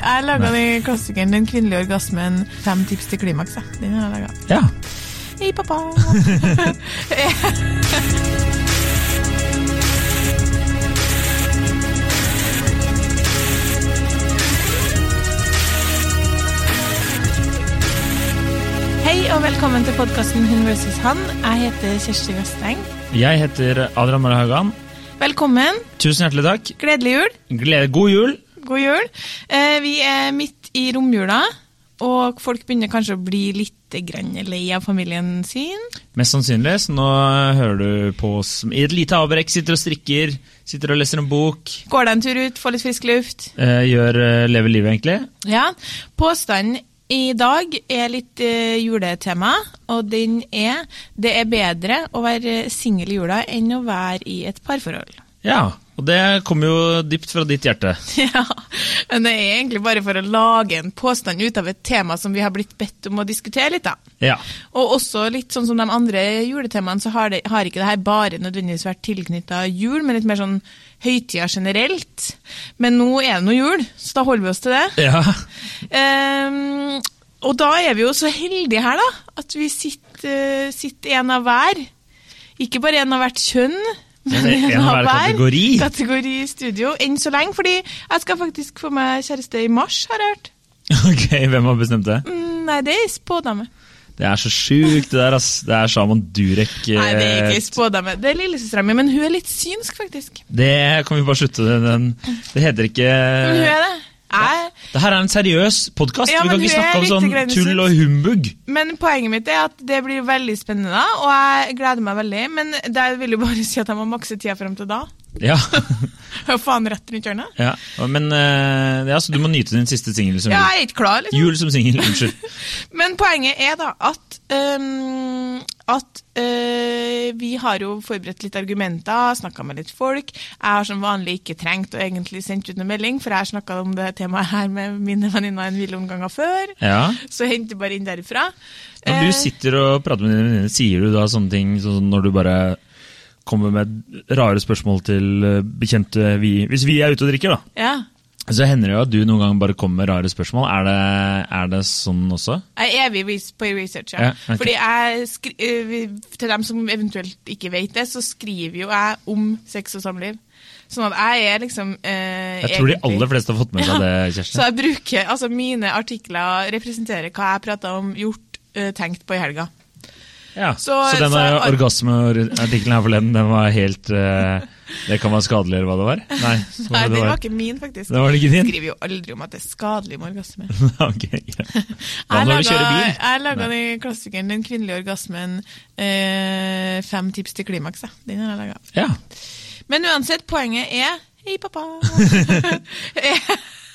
Jeg laga den klassikeren 'Den kvinnelige orgasmen'. Fem tips til klimaks. Den har jeg laga. Ja. Hei, pappa. Hei og velkommen til podkasten Hun versus han. Jeg heter Kjersti Vesteng. Jeg heter Adrian Mara Haugan. Velkommen. Tusen hjertelig takk. Gledelig jul. Glede, god jul. God jul. Eh, vi er midt i romjula, og folk begynner kanskje å bli litt lei av familien sin. Mest sannsynlig. Så nå hører du på oss i et lite avbrekk. Sitter og strikker, sitter og leser en bok. Går deg en tur ut, får litt frisk luft. Eh, gjør eh, Lever livet, egentlig. Ja. Påstanden i dag er litt eh, juletema, og den er det er bedre å være singel i jula enn å være i et parforhold. Ja, og det kommer jo dypt fra ditt hjerte. Ja, men det er egentlig bare for å lage en påstand ut av et tema som vi har blitt bedt om å diskutere litt, da. Ja. Og også litt sånn som de andre juletemaene, så har, det, har ikke det her bare nødvendigvis vært tilknytta jul, men litt mer sånn høytida generelt. Men nå er det nå jul, så da holder vi oss til det. ja. Um, og da er vi jo så heldige her, da, at vi sitter, sitter en av hver. Ikke bare en av hvert kjønn, en hver kategori. kategori studio. Enn så lenge, fordi jeg skal faktisk få meg kjæreste i mars, har jeg hørt. Ok, hvem har bestemt det? Mm, nei, det er spådame. Det er så sjukt, det der, ass. Det er Shaman Durek. Nei, det er ikke eh, spådame. Det er lillesøstera mi, men hun er litt synsk, faktisk. Det kan vi bare slutte med. Det heter ikke Men hun er det. Jeg, Det her er en seriøs podkast. Ja, vi kan ikke snakke om sånn tull og humbug. men poenget mitt er at det blir veldig spennende, og jeg gleder meg veldig. Men det vil jo bare si at jeg må makse tida frem til da. Ja. Og faen rett rundt hjørnet. ja. Men eh, ja, så du må nyte din siste singel som Ja, jeg er ikke klar, liksom. Jul som singel, unnskyld. Men poenget er da at, um, at uh, vi har jo forberedt litt argumenter, snakka med litt folk. Jeg har som vanlig ikke trengt å egentlig sendt ut noen melding, for jeg har snakka om det temaet her med mine venninner en million ganger før. Ja. Så henter bare inn derifra. Når du Eh, sitter og prater med dine venninner, sier du da sånne ting sånn når du bare kommer med rare spørsmål til eh, bekjente vi Hvis vi er ute og drikker, da, ja. så hender det jo at du noen gang bare kommer med rare spørsmål. Er det, er det sånn også? Jeg er evig på research, ja. Ja, okay. Fordi jeg øh, Til dem som eventuelt ikke vet det, så skriver jo jeg om sex og samliv. Sånn at jeg er liksom eh, Jeg tror de aller fleste har fått med seg det, Kjersti. Så jeg bruker, altså mine artikler representerer hva jeg prata om, gjort, øh, tenkt på i helga. Ja. Så, Så- denne orgasmeartikkelen her forleden, den var helt uh, Det kan være skadelig, eller hva det var? Nei, Nei, det den var. var ikke min, faktisk. Det var det ikke din? Jeg skriver jo aldri om at det er skadelig med orgasme. okay, ja. Jeg du laga- bil? Jeg laga den klassikeren 'Den kvinnelige orgasmen', eh, fem tips til klimaks. Den har jeg laga. Ja. Men uansett, poenget er Hei, pappa!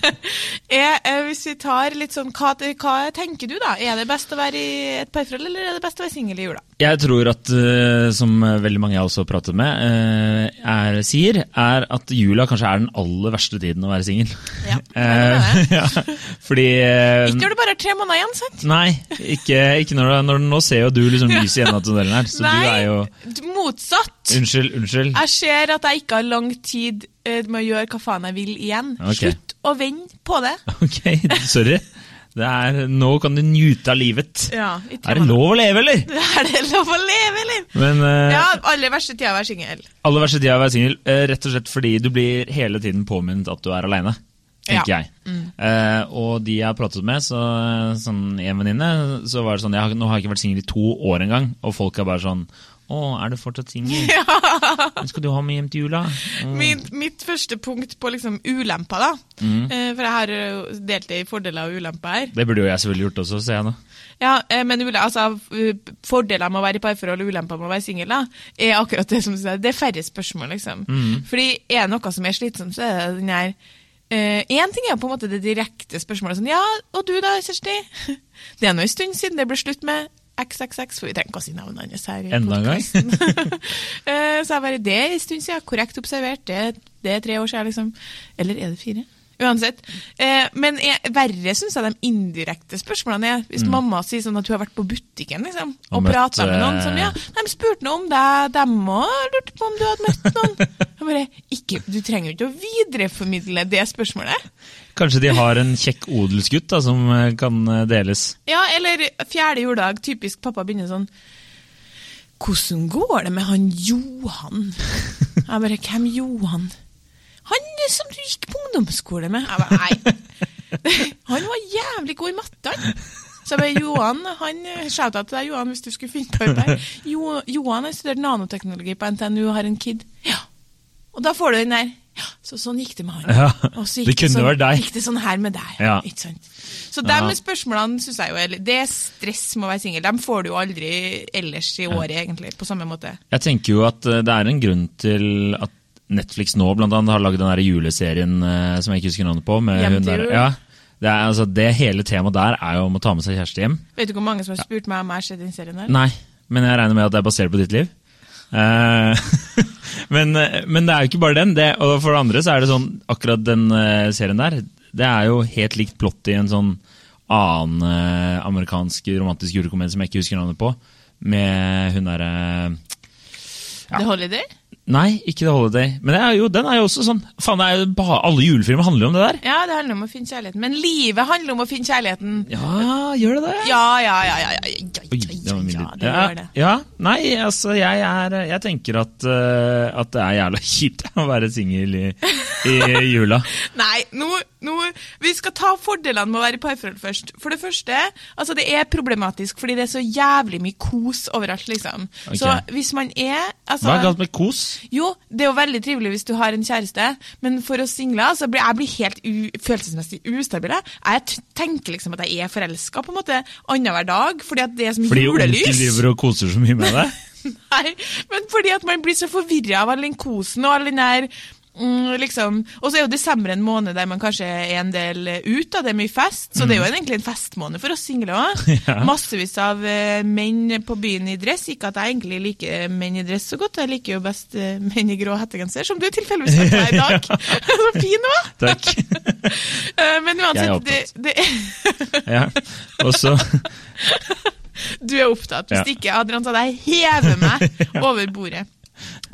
er, eh, hvis vi tar litt sånn hva, hva tenker du, da? Er det best å være i et parforhold, eller er det best å være singel i jula? Jeg tror at, eh, som veldig mange jeg også har pratet med, eh, er, sier, er at jula kanskje er den aller verste tiden å være singel. Ja, Eh, ja, fordi Ikke når du bare er tre måneder igjen, sant? Nei, ikke, ikke når, du- når Nå ser jo du liksom lyset i enden av tunnelen her, så du er jo motsatt. Unnskyld, unnskyld. Jeg ser at jeg ikke har lang tid med å gjøre hva faen jeg vil igjen. Okay. Slutt å vende på det. Ok, sorry. Det er, nå kan du nyte av livet. Ja, Er det lov å leve, eller? Er det lov å leve, eller? Men uh, Ja, aller verste tida å være singel. aller verste tida å være singel, uh, rett og slett fordi du blir hele tiden påminnet at du er aleine. Tenker Ja. jeg. Eh, og de jeg har pratet med, så, sånn en venninne, så var det sånn jeg har, Nå har jeg ikke vært singel i to år engang, og folk er bare sånn Å, er du fortsatt singel? Skal du ha med hjem til jula? Mm. Min, mitt første punkt på liksom ulemper, da. Mm. Eh, for jeg har delt det i fordeler og ulemper her. Det burde jo jeg selvfølgelig gjort også, ser jeg nå. Ja, eh, men altså, uh, Fordeler med å være i parforhold og ulemper med å være singel er akkurat det som du sier. Det er færre spørsmål, liksom. Mm. Fordi er det noe som er slitsomt, så er det den her Én ting er jo på en måte det direkte spørsmålet sånn Ja, og du da, Kjersti? Det er nå en stund siden det ble slutt med XXX, for vi trenger ikke å si navnet hans her. i Enda en gang? Eh, så jeg bare Det er en stund siden. Korrekt observert. Det, det er tre år siden, liksom. Eller er det fire? Uansett. Eh, men jeg, verre syns jeg de indirekte spørsmålene er. Hvis mamma sier sånn at hun har vært på butikken liksom, og, Mm. Og prata med noen eh, ja, De spurte noe om deg, dem òg lurte på om du hadde møtt noen. Jeg bare, ikke, Du trenger jo ikke å videreformidle det spørsmålet. Kanskje de har en kjekk odelsgutt da, som eh, kan eh, deles. Ja, eller fjerde juledag, typisk pappa begynner sånn Hvordan går det med han Johan? Jeg bare, hvem Johan? Han som du gikk på ungdomsskole med. Jeg bare, nei. Han var jævlig god i matte, han. Så jeg bare, Johan, han, Shouta til deg, Johan, hvis du skulle finne på det. Jo, Johan har studert nanoteknologi på NTNU og har en kid. Ja. Og da får du den der. Ja, så sånn gikk det med han. Ja, Og så det gikk det, sånn, deg. Gikk det sånn her med deg. Ja. Ikke sant? Så Ja. de spørsmålene synes jeg jo er Det er stress med å være singel. De får du jo aldri ellers i året, egentlig, på samme måte. Jeg tenker jo at eh, det er en grunn til at Netflix nå blant annet har laget den der juleserien eh, som jeg ikke husker navnet på. Med Hjem hun der, ja, det, er, altså, det hele temaet der er jo om å ta med seg kjæreste hjem. Vet du hvor mange som har spurt meg om jeg har sett den serien der? Nei, men jeg regner med at det er basert på ditt liv. Uh, men, eh, men det er jo ikke bare den. Det, og for det andre så er det sånn, akkurat den uh, serien der, det er jo helt likt plott i en sånn annen uh, amerikansk romantisk julekomedie som jeg ikke husker navnet på. Med hun derre Ja. The Holiday? Nei, ikke The Holiday. Men det er jo, den er jo også sånn Faen, er jo bare, alle julefilmer handler jo om det der. Ja, det handler om å finne kjærligheten. Men livet handler om å finne kjærligheten. Ja, gjør det det? Ja, ja, ja, ja, ja, ja, ja, ja, det gjør det. ja, nei, altså jeg er Jeg tenker at, uh, at det er jævla kjipt å være singel i, i jula. Nei, nå, nå, vi skal ta fordelene med å være i parforhold først. For det første, altså det er problematisk fordi det er så jævlig mye kos overalt, liksom. Okay. Så hvis man er altså, Hva er galt med kos? Jo, det er jo veldig trivelig hvis du har en kjæreste, men for oss single altså, blir jeg blir helt følelsesmessig ustabil. jeg. Tenker liksom at jeg er forelska på en måte annenhver dag, fordi at det er som Fordi onkel julelys. driver og koser så mye med deg? Nei, men fordi at man blir så forvirra av all den kosen og all den der mm, liksom, Og så er jo desember en måned der man kanskje er en del eh, ut, da, det er mye fest. Så det er jo egentlig en festmåned for oss single òg. Mm. Ja. Massevis av uh, menn på byen i dress. Ikke at jeg egentlig liker menn i dress så godt, jeg liker jo best uh, menn i grå hettegenser, som du tilfeldigvis har på deg i dag. så fin du var! Takk. uh, Men uansett, det, det, Ja. Og så du er opptatt. Hvis Ja. ikke, Adrian, så hadde jeg hevet meg over bordet.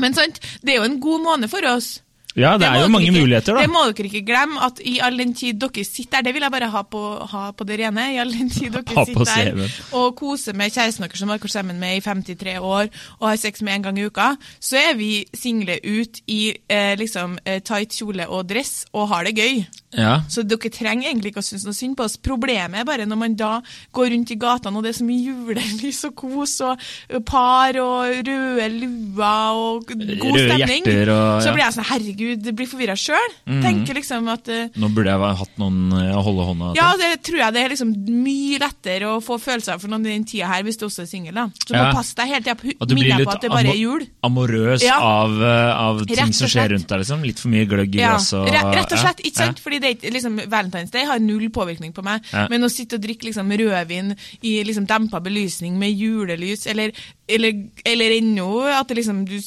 Men sant, det er jo en god måned for oss. Ja, det er jo mange ikke, muligheter, Det må dere ikke glemme, at i all den tid dere sitter der, det vil jeg bare ha på, ha på det rene, i all den tid dere sitter der og koser med kjæresten deres som dere er sammen med i 53 år, og har sex med en gang i uka, så er vi single ut i eh, liksom eh, tight kjole og dress og har det gøy. Ja. Så dere trenger egentlig ikke å synes noe synd på oss. Problemet er bare når man da går rundt i gatene, og det er så mye julelys og kos og par og røde luer og god Røde stemning, og, ja. så blir jeg sånn herregud, det blir forvirra sjøl. Tenker liksom at eh, Nå burde jeg hatt noen eh, å holde hånda til. ja, det tror jeg det er liksom mye lettere å få følelser for noen i den tida her, hvis du også er singel. Så Ja. må passe deg hele tida på At du blir minne litt på at det bare er jul. amorøs Ja. av, eh, av ting som skjer rundt deg. liksom. Litt for mye gløgg i Ja, glasset. rett, og slett, ja, ikke sant? Fordi det liksom, Valentine's Day har null påvirkning på meg. Men å sitte og drikke liksom, rødvin i liksom, dempa belysning med julelys, eller, eller, eller ennå at det, liksom, du,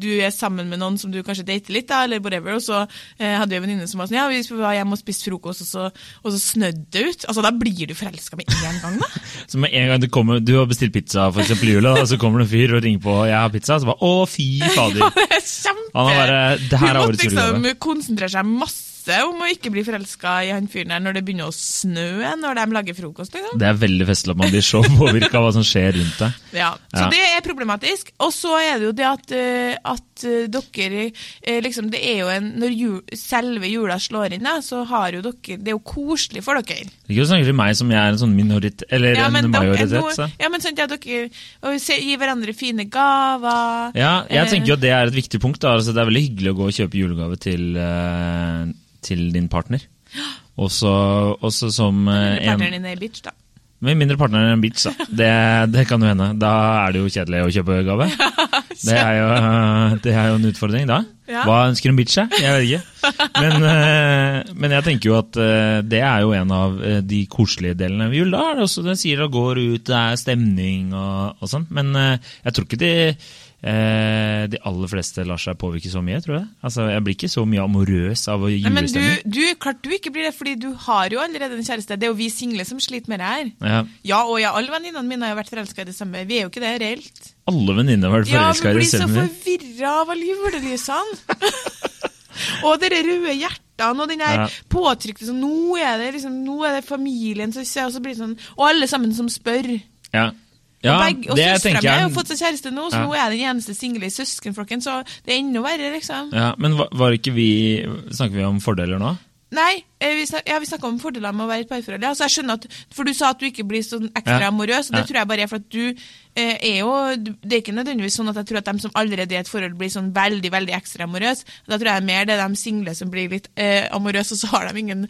du er sammen med noen som du kanskje dater litt, da, eller whatever, og så eh, hadde vi en venninne som var sånn Ja, vi var hjemme og spiste frokost, og så, og så snødde det ut. Altså, Da blir du forelska med en gang, da. Så med en gang du kommer, Du har bestilt pizza for eksempel i jula, og så kommer det en fyr og ringer på 'jeg har pizza', så bare 'å, fy fader'. Det er kjempe... Han har bare, det her er Hun årets måtte julegave. liksom konsentrere seg masse om å ikke bli forelska i han fyren der når det begynner å snø når de lager frokost. liksom. Det er veldig festlig at man blir så påvirka av hva som skjer rundt deg. Ja, Så Ja. det er problematisk. Og så er det jo det at, eh, at eh, dere eh, liksom, Det er jo en Når jul, selve jula slår inn, da, så har jo dere Det er jo koselig for dere. Ikke snakke til meg som jeg er en sånn minoritet, eller Ja, en majoritet. nå- ja, men sånn at dere og se, gir hverandre fine gaver. Ja, jeg tenker jo at det er et viktig punkt. Da. Altså, det er veldig hyggelig å gå og kjøpe julegave til, til din partner. Også, også som eh, en Partneren din er bitch, da. Med mindre partneren er en bitch, da. Det, det kan jo hende. Da er det jo kjedelig å kjøpe gave. Det er jo, det er jo en utfordring, da. Hva ønsker en bitch seg? Jeg vet ikke. Men, eh, men jeg tenker jo at eh, det er jo en av eh, de koselige delene ved jul. Da er det også, den sier det går ut, det er stemning og, og sånn. Men eh, jeg tror ikke de Eh, de aller fleste lar seg påvirke så mye, tror jeg. Altså, Jeg blir ikke så mye amorøs av Nei, men du, du, klart du ikke blir det, fordi du har jo allerede en kjæreste. Det er jo vi single som sliter med det her. Ja. Ja, og ja, alle venninnene mine har jo vært forelska i det samme. Vi er jo ikke det reelt. Alle venninner har vært Ja, forelska men i blir så forvirra av alle julelysene. og de røde hjertene og den der Ja. påtrykte sånn Nå er det liksom, nå er det familien som ser, og så blir det sånn Og alle sammen som spør. Ja, ja og begge, og søstera mi har jo fått seg kjæreste nå, så Ja. nå er jeg den eneste single i søskenflokken, så det er enda verre, liksom. Ja, men var, var ikke vi Snakker vi om fordeler nå? Nei, eh, vi, snak, ja, vi snakka om fordelene med å være i et parforhold. Altså, jeg skjønner at, For du sa at du ikke blir sånn ekstra Ja. amorøs, og det Ja. tror jeg bare er for at du eh, er jo Det er ikke nødvendigvis sånn at jeg tror at de som allerede er i et forhold, blir sånn veldig veldig ekstra amorøs. Da tror jeg mer det er de single som blir litt eh, amorøse, og så har de ingen,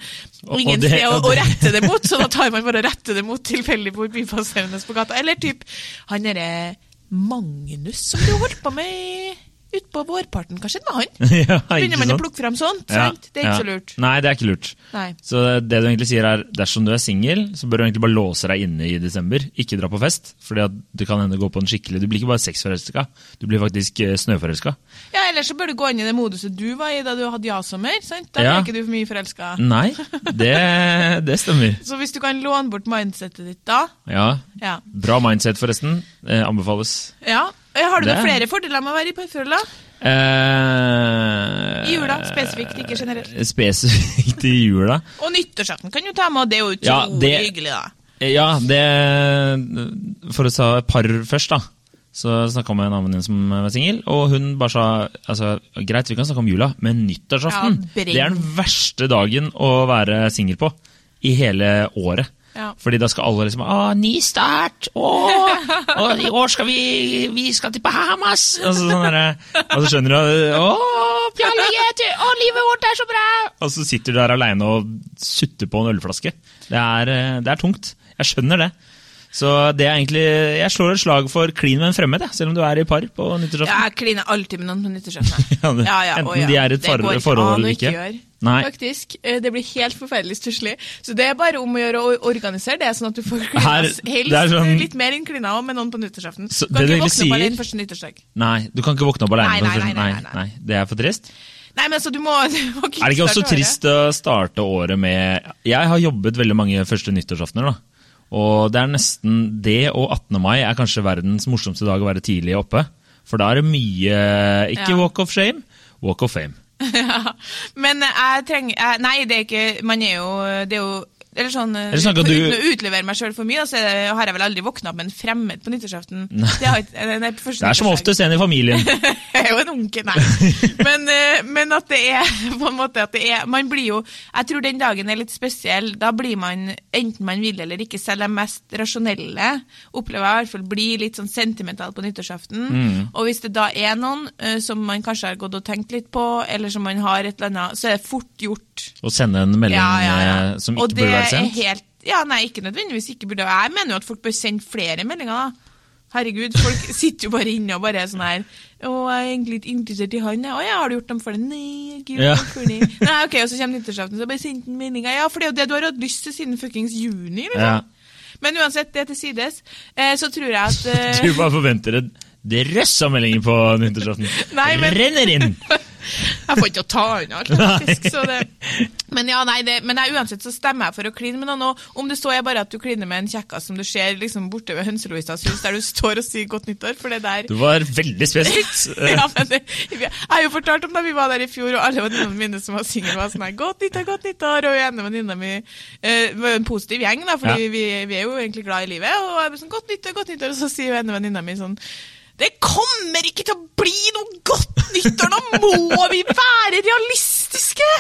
Og- ingen og det- sted å, å rette det mot, så da tar man bare å rette det mot tilfeldig forbipasserende på gata. Eller typ han derre Magnus som du holdt på med utpå vårparten. Hva skjedde med han? ja, Begynner man å plukke frem sånt? Ja, sant? Det er ikke ja. så lurt. Nei, det er ikke lurt. Nei. Så det du egentlig sier er, dersom du er singel, så bør du egentlig bare låse deg inne i desember. Ikke dra på fest, fordi det kan hende gå på en skikkelig Du blir ikke bare sexforelska, du blir faktisk eh, snøforelska. Ja, Ellers så bør du gå inn i det moduset du var i da du hadde ja-sommer. sant? Da Ja. er ikke du for mye forelska. Nei, det, det stemmer. Så hvis du kan låne bort mindsetet ditt da Ja, Ja. Bra mindset, forresten. Eh, anbefales. ja. Har du Det- noen flere fordeler med å være i parforhold? da? Eh, I jula, spesifikt, ikke generelt. Spesifikt i jula. Og nyttårsaften kan du ta med, det er jo Ja, utrolig det- hyggelig, da. Ja, det For å ta par først, da. Så snakka jeg med en annen som var singel, og hun bare sa altså, greit, vi kan snakke om jula, men nyttårsaften Ja, det er den verste dagen å være singel på i hele året. Ja. Fordi da skal alle liksom Å, ny start! Å, og i år skal vi Vi skal til Bahamas! Og så, sånn der, og så skjønner du Å, Pjalle, å, livet vårt er så bra! Og så sitter du der aleine og sutter på en ølflaske. Det er, eh, det er tungt. Jeg skjønner det. Så det er egentlig Jeg slår et slag for klin med en fremmed, jeg, selv om du er i par på Ja, nyttårsaften. jeg kliner alltid med noen på nyttårsaften. Ja, det- enten å de er i et forhold eller ikke. gjøre, Nei. Faktisk. Eh, Det blir helt forferdelig stusslig. Så det er bare om å gjøre å organisere det, sånn at du får klina Her- helst sånn- litt mer enn klina med noen på nyttårsaften. Du kan det ikke våkne opp alene første nyttårsdag. Nei, du kan ikke våkne opp alene. Nei, nei, nei, nei. Det er for trist. Nei, men så du må, du må Er det ikke også trist å starte året med Jeg har jobbet veldig mange første nyttårsaftener, da. Og det er nesten det og 18. mai er kanskje verdens morsomste dag å være tidlig oppe. For da er det mye Ikke Ja. walk of shame, walk of fame. ja. Men jeg trenger Nei, det er ikke Man er jo Det er jo eller sånn, snakker Uten du- å utlevere meg sjøl for mye, så har jeg vel aldri våkna opp med en fremmed på nyttårsaften. Det, Det er som oftest en i familien. Jeg er jo en onkel, nei. Men, eh, men at det er på en måte at det er Man blir jo Jeg tror den dagen er litt spesiell. Da blir man, enten man vil eller ikke, selv de mest rasjonelle opplever jeg i hvert fall blir litt sånn sentimental på nyttårsaften. Mm. Og hvis det da er noen eh, som man kanskje har gått og tenkt litt på, eller som man har et eller annet, så er det fort gjort. Å sende en melding Ja, ja, ja. eh, som ikke burde være det er. Helt, ja, nei, ikke nødvendigvis ikke burde. Jeg mener jo at folk bør sende flere meldinger, da. Herregud, folk sitter jo bare inne og bare er sånn her Å, jeg er egentlig litt interessert i han, jeg. Å ja, har du gjort dem for det? Nei, gud, Ja. Nei, ok, og så kommer nyttårsaften, så bare sendt en melding. Ja, for det er jo det du har hatt lyst til siden fuckings juni, liksom. Ja. Men uansett, det til sides, eh, så tror jeg at eh, Du bare forventer et drøss av meldinger på nyttårsaften. Nei, men- Renner inn! Jeg får ikke å ta unna alt, faktisk. Så det. Men ja, nei, det, men jeg, uansett så stemmer jeg for å kline med noen. Og om det så er bare at du kliner med en kjekkas som du ser liksom borte ved Hønselovisas hus, der du står og sier godt nyttår, for det der Du var veldig spesifikt. ja, men det, Jeg har jo fortalt om da vi var der i fjor, og alle venninnene mine som var single, var sånn her, godt nyttår, godt nyttår, og ene venninna mi eh, var jo en positiv gjeng, da, fordi Ja. vi, vi er jo egentlig glad i livet, og jeg ble sånn, godt nyttår, godt nyttår, og så sier ene venninna mi sånn det kommer ikke til å bli noe godt nyttår! Nå må vi være realistiske!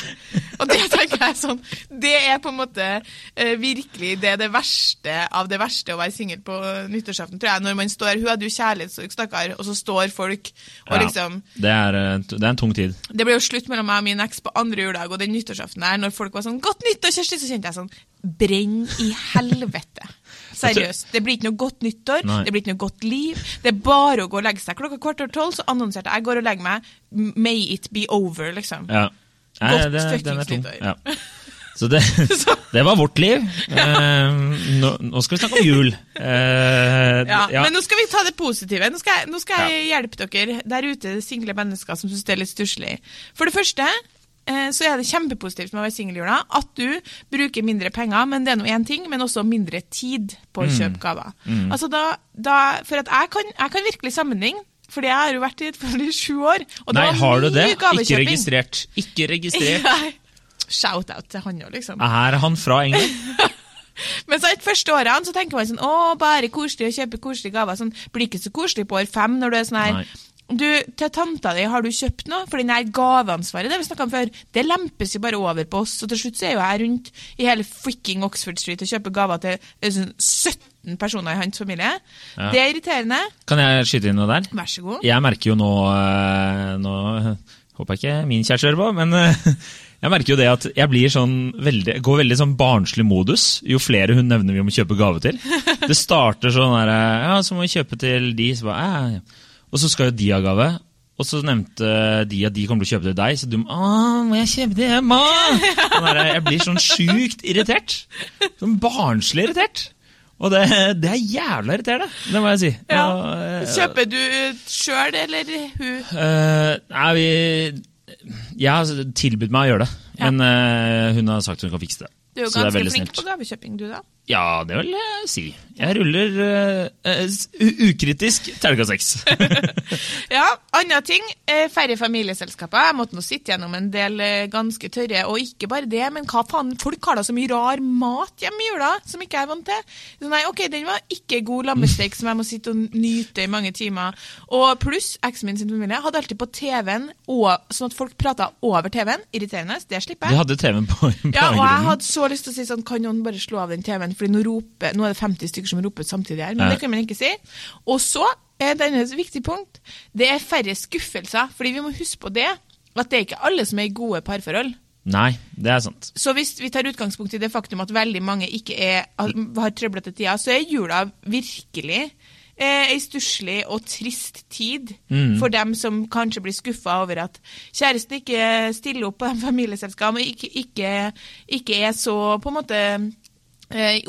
Og det tenker jeg sånn Det er på en måte eh, virkelig det det verste av det verste å være singel på nyttårsaften, tror jeg. Når man står Hun hadde jo kjærlighetssorg, stakkar, og så står folk og Ja, liksom det, er, eh, det er en tung tid. Det ble jo slutt mellom meg og min eks på andre juledag, og den nyttårsaften her, når folk var sånn 'Godt nyttår, Kjersti', så kjente jeg sånn Brenn i helvete. Seriøst. Det blir ikke noe godt nyttår, Nei. det blir ikke noe godt liv. Det er bare å gå og legge seg. Klokka kvart over tolv så annonserte jeg 'Jeg går og legger meg'. May it be over, liksom. Ja. Nei, Godt det, er fuckings nyttår. Ja. Så det, det var vårt liv. Eh, nå, nå skal vi snakke om jul. Eh, Ja, ja. Men nå skal vi ta det positive. Nå skal jeg, nå skal jeg hjelpe dere der ute, single mennesker som syns det er litt stusslig. For det første så er det kjempepositivt med å være singel i jula at du bruker mindre penger, men det er nå én ting, men også mindre tid på Mm. å kjøpe gaver. Altså da, da, for at jeg kan, jeg kan virkelig sammenligne, fordi jeg har jo vært i et forhold i sju år. Og Nei, har du det? Ikke registrert. Ikke registrert. Shout-out til han òg, liksom. Er han fra England? Men så de første årene så tenker man sånn Å, bare koselig å kjøpe koselige gaver. Sånn, blir ikke så koselig på år fem når du er sånn her Nei. Du, Til tanta di, har du kjøpt noe? For den her gaveansvaret det vi om før, det lempes jo bare over på oss. Og til slutt så er jo jeg rundt i hele freaking Oxford Street og kjøper gaver til eh, sånn 17 personer i hans familie. Ja. Det er irriterende. Kan jeg skyte inn noe der? Vær så god. Jeg merker jo nå, eh, nå Håper jeg ikke min kjæreste hører på, men eh, jeg merker jo det at jeg blir sånn veldig, går veldig sånn barnslig modus jo flere hun nevner vi må kjøpe gave til. Det starter sånn der Ja, så må vi kjøpe til de. Så bare, ja, ja. Og så skal jo de ha gave. Og så nevnte de at de kommer til å kjøpe det til deg, så du må må jeg kjøpe det hjemme? Jeg blir sånn sjukt irritert. Sånn barnslig irritert. Og det, det er jævla irriterende, det må jeg si. Ja. Eh, Kjøper du sjøl eller hun? Uh, nei, vi Jeg har tilbudt meg å gjøre det, men uh, hun har sagt hun kan fikse det. Du er jo ganske flink på gavekjøping, du da. Ja, det vil jeg si. Jeg ruller uh, ukritisk terningkast seks. Ja, andre ting. Eh, færre familieselskaper. Jeg måtte nå sitte gjennom en del ganske tørre, og ikke bare det, men hva faen, folk har da så mye rar mat hjemme i jula som ikke jeg er vant til. Så nei, ok, den var ikke god lammesteik som jeg må sitte og nyte i mange timer. Og pluss, eksen min sin familie hadde alltid på TV-en, sånn at folk prata over TV-en. Irriterende, det slipper De jeg. hadde TV-en på, på Ja, og jeg hadde så lyst til å si sånn, kan noen bare slå av den TV-en, fordi nå, roper, nå er det 50 stykker som roper samtidig her, men det kan man ikke si. Og så er det et viktig punkt, det er færre skuffelser, fordi vi må huske på det, at det er ikke alle som er i gode parforhold. Nei, det er sant. Så hvis vi tar utgangspunkt i det faktum at veldig mange ikke er, har trøblete tider, så er jula virkelig eh, ei stusslig og trist tid Mm. for dem som kanskje blir skuffa over at kjæresten ikke stiller opp på de familieselskapene, ikke, ikke, ikke er så på en måte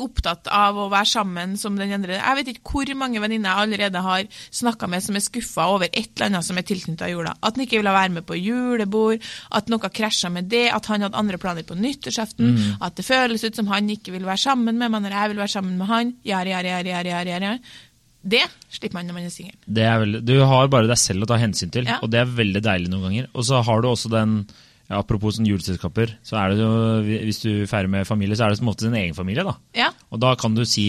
opptatt av å være sammen som den andre. Jeg vet ikke hvor mange venninner jeg allerede har snakka med som er skuffa over et eller annet som er tilknytta jula. At han ikke ville være med på julebord, at noe krasja med det, at han hadde andre planer på nyttårsaften, at det føles ut som han ikke vil være sammen med meg når jeg vil være sammen med han. Jari, jari, jari, jari, jari, jari. Det slipper man når man er singel. Du har bare deg selv å ta hensyn til, Ja. og det er veldig deilig noen ganger. Og så har du også den ja, Apropos sånn juleselskaper, så er det jo, hvis du feirer med familie, så er det som ofte din egen familie. da. Ja. Og da kan du si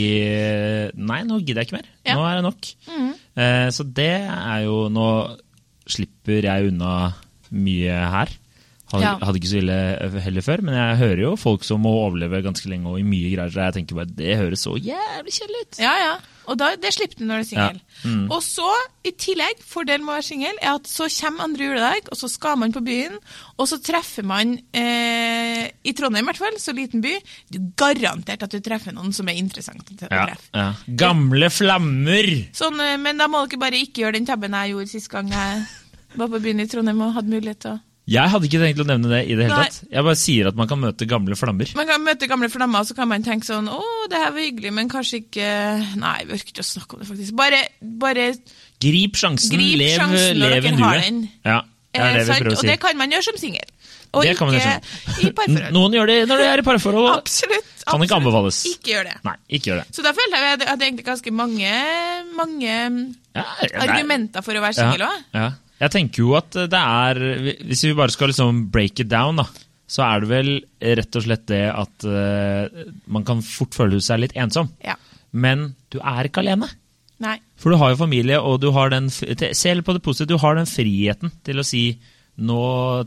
nei, nå gidder jeg ikke mer. Ja. Nå er det nok. Eh, så det er jo Nå slipper jeg unna mye her. Hadde, Ja. hadde ikke så ille heller før, men jeg hører jo folk som må overleve ganske lenge og i mye greier. Jeg tenker bare det høres så jævlig kjedelig ut. Ja, ja. Og da, det slipper du når du er singel. Ja. Mm. Og så, i tillegg, fordelen med å være singel, er at så kommer andre juledag, og så skal man på byen, og så treffer man, eh, i Trondheim i hvert fall, så liten by, du er garantert at du treffer noen som er interessant å treffe. ja. ja. Gamle flammer! Sånn, eh, men da må dere bare ikke gjøre den tabben jeg gjorde sist gang jeg var på byen i Trondheim og hadde mulighet til å Jeg hadde ikke tenkt å nevne det i det hele Nei. tatt. Jeg bare sier at man kan møte gamle flammer. Man kan møte gamle flammer, og så kan man tenke sånn Å, det her var hyggelig, men kanskje ikke Nei, vi orker ikke å snakke om det, faktisk. Bare, bare Grip sjansen, Grip lev, sjansen når lev dere har den. Ja, det er eh, det vi prøver å si. Og det kan man gjøre som singel. Og Det kan man ikke i parforhold. Noen gjør det når de er i parforhold. og Absolutt. Kan ikke anbefales. Ikke gjør det. Nei, ikke gjør det. Så da følte jeg at hadde egentlig ganske mange, mange Ja, det er- argumenter for å være singel òg. Ja, ja. Jeg tenker jo at det er Hvis vi bare skal liksom break it down, da, så er det vel rett og slett det at uh, man kan fort føle seg litt ensom. Ja. Men du er ikke alene. Nei. For du har jo familie, og du har den f- Se på det positive. Du har den friheten til å si nå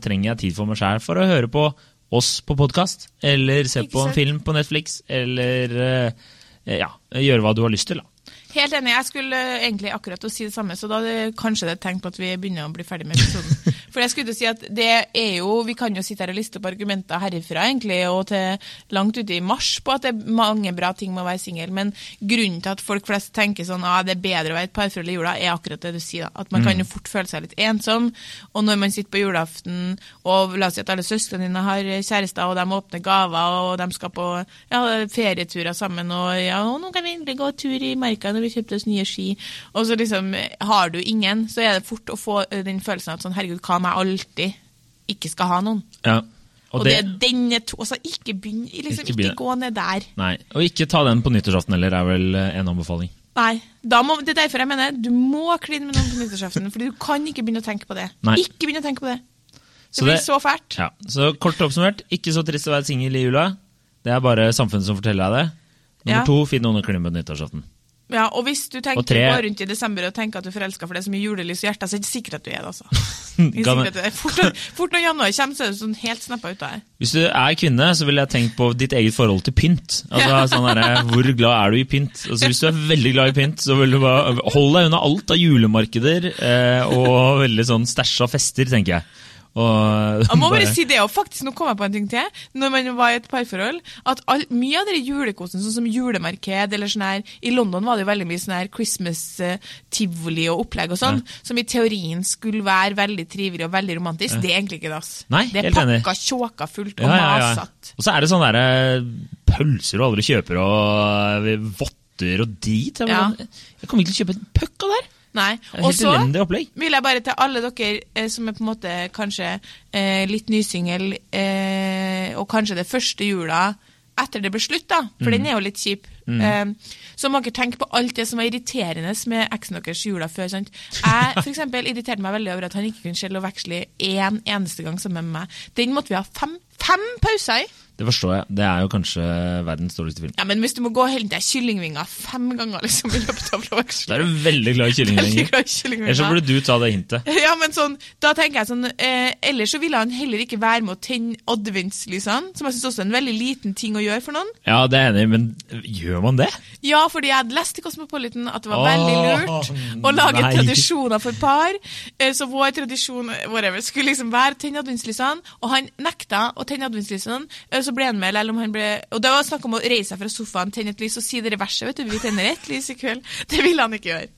trenger jeg tid for meg sjæl for å høre på oss på podkast, eller se på en film på Netflix, eller uh, ja, gjøre hva du har lyst til. da. Helt enig. Jeg skulle eh, egentlig akkurat å si det samme, så da kanskje det tegn på at vi begynner å bli ferdig med episoden. For jeg skulle si at det er jo Vi kan jo sitte her og liste opp argumenter herifra egentlig, og til langt ute i mars på at det er mange bra ting med å være singel, men grunnen til at folk flest tenker sånn at ah, det er bedre å være et parforhold i jula, er akkurat det du sier. da, At man kan jo fort føle seg litt ensom. Og når man sitter på julaften, og la oss si at alle søstrene dine har kjærester, og de åpner gaver, og de skal på ja, ferieturer sammen, og ja, og nå kan vi endelig gå tur i marka når vi kjøpte oss nye ski, og så liksom har du ingen, så er det fort å få den følelsen at sånn, herregud, hva om jeg alltid ikke skal ha noen? Ja. Og, det, er denne to, altså ikke begynn, liksom, Ikke ikke, gå ned der. Nei, Og ikke ta den på nyttårsaften heller, er vel eh, en anbefaling. Nei, da må, det er derfor jeg mener du må kline med noen på nyttårsaften, fordi du kan ikke begynne å tenke på det. Nei. Ikke begynne å tenke på det. Det Så blir det- så fælt. Ja, Så kort oppsummert, ikke så trist å være singel i jula. Det er bare samfunnet som forteller deg det. Nummer Ja. to, finn noen å kline med på nyttårsaften. Ja, og hvis du tenker tre- går rundt i desember og tenker at du er forelska for det er så mye julelys i hjertet, så er det ikke sikkert at du er det, altså. Fort, fort når januar kommer, så er du sånn helt snappa ut av det. Hvis du er kvinne, så ville jeg tenkt på ditt eget forhold til pynt. Altså, sånn der, Hvor glad er du i pynt? Altså, hvis du er veldig glad i pynt, så vil du bare holde deg unna alt av julemarkeder eh, og veldig sånn stæsja fester, tenker jeg. Og, Jeg må bare bare- si det, og faktisk nå kom jeg på en ting til. Når man var i et parforhold, at all, mye av den julekosen, sånn som julemarked eller sånn her I London var det jo veldig mye sånn her Christmas-tivoli og opplegg og sånn, som i teorien skulle være veldig trivelig og veldig romantisk. Det er egentlig ikke det, ass. Nei, det er pakka tjåka fullt og Ja, ja, ja. masete. Og så er det sånne der, pølser du aldri kjøper, og eh, votter og drit. Jeg, Ja. sånn, jeg kommer ikke til å kjøpe en pucka her! Nei. Og så vil jeg bare til alle dere eh, som er på en måte kanskje eh, litt nysingel, eh, og kanskje det første jula etter det ble slutt, da, for den er jo litt kjip, eh, så må dere tenke på alt det som var irriterende med eksen deres jula før. sant? Jeg for eksempel, irriterte meg veldig over at han ikke kunne skjelle og veksle én eneste gang sammen med meg. Den måtte vi ha fem, fem pauser i. Det forstår jeg. Det er jo kanskje verdens dårligste film. Ja, Men hvis du må gå og hente deg kyllingvinger fem ganger liksom, i løpet av å Da er du veldig glad i kyllingvinger. Ellers så burde du ta det hintet. Ja, men sånn, da tenker jeg sånn eh, Ellers så ville han heller ikke være med å tenne adventslysene, som jeg syns også er en veldig liten ting å gjøre for noen. Ja, det er enig men gjør man det? Ja, fordi jeg hadde lest i Cosmopolitan at det var veldig lurt å lage nei. tradisjoner for par. Eh, så vår tradisjon whatever, skulle liksom være tenne adventslysene, og han nekta å tenne adventslysene. Eh, så ble han med, eller om han ble Og det var snakk om å reise seg fra sofaen, tenne et lys og si det verset, vet du. Vi tenner ett lys i kveld. Det ville han ikke gjøre.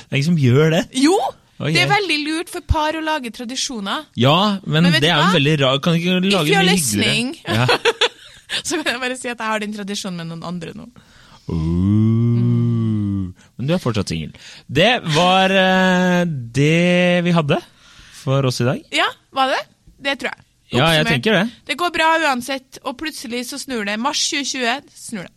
Det er ingen som gjør det. Jo! Oi, Det er veldig lurt for par å lage tradisjoner. Ja, men, Men det er jo veldig rart. Kan du ikke lage you're det mye listening. Ja. Så kan jeg bare si at jeg har den tradisjonen med noen andre nå. Uh, men du er fortsatt singel. Det var uh, det vi hadde for oss i dag. Ja, var det? Det tror jeg. Ja, jeg tenker det. Det går bra uansett, og plutselig så snur det. Mars 2020 snur det.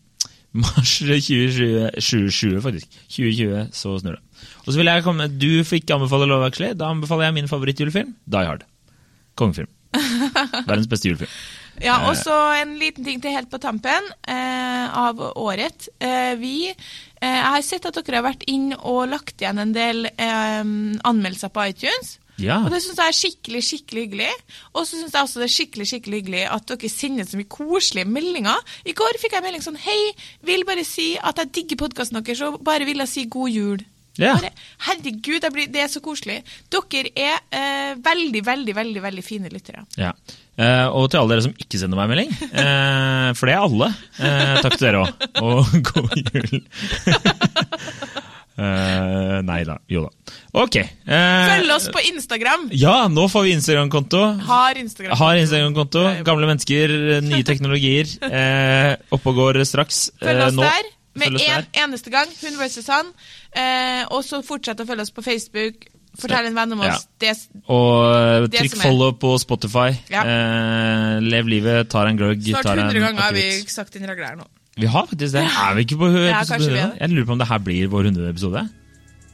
Mars 2020, 2020 faktisk. 2020, så snur det. Og så vil jeg komme, Du fikk anbefale Love Actually. Da anbefaler jeg min favorittjulefilm, Die Hard. Kongefilm. Verdens beste julefilm. Ja, og så en liten ting til helt på tampen eh, av året. Eh, vi eh, Jeg har sett at dere har vært inn og lagt igjen en del eh, anmeldelser på iTunes. Ja. Og det syns jeg er skikkelig skikkelig hyggelig. Og så syns jeg også det er skikkelig skikkelig hyggelig at dere sender så mye koselige meldinger. I går fikk jeg melding sånn Hei, vil bare si at jeg digger podkasten deres, og bare vil jeg si god jul. Ja. Bare, herregud, blir, det er så koselig. Dere er eh, veldig, veldig, veldig veldig fine lyttere. Ja. Eh, og til alle dere som ikke sender meg melding, eh, for det er alle, eh, takk til dere òg. Og god jul. Eh, nei da. Jo da. Ok. Uh, Følg oss på Instagram. Ja, nå får vi Instagram-konto. Har Instagram. Har Instagram-konto. Gamle mennesker, nye teknologier. Uh, oppe og går straks. Følg Eh, oss nå- der med oss en der. eneste gang. Hun versus han. Eh, og så fortsett å følge oss på Facebook. Fortell en venn om oss. Det, Og eh, Det trykk follow på Spotify. Ja. Eh, lev livet, tar en gløgg, snart 100 ganger har vi sagt inn regler nå. Vi har faktisk det. Er vi ikke på Ja, episode 100 er? Jeg lurer på om det her blir vår 100. episode.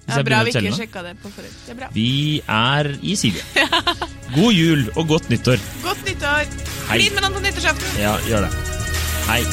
Hvis Det er bra vi ikke sjekka det på forhånd. Det er bra. Vi er i Silje. God jul og godt nyttår. Godt nyttår! Klin med noen på nyttårsaften! Ja, gjør det. Hei.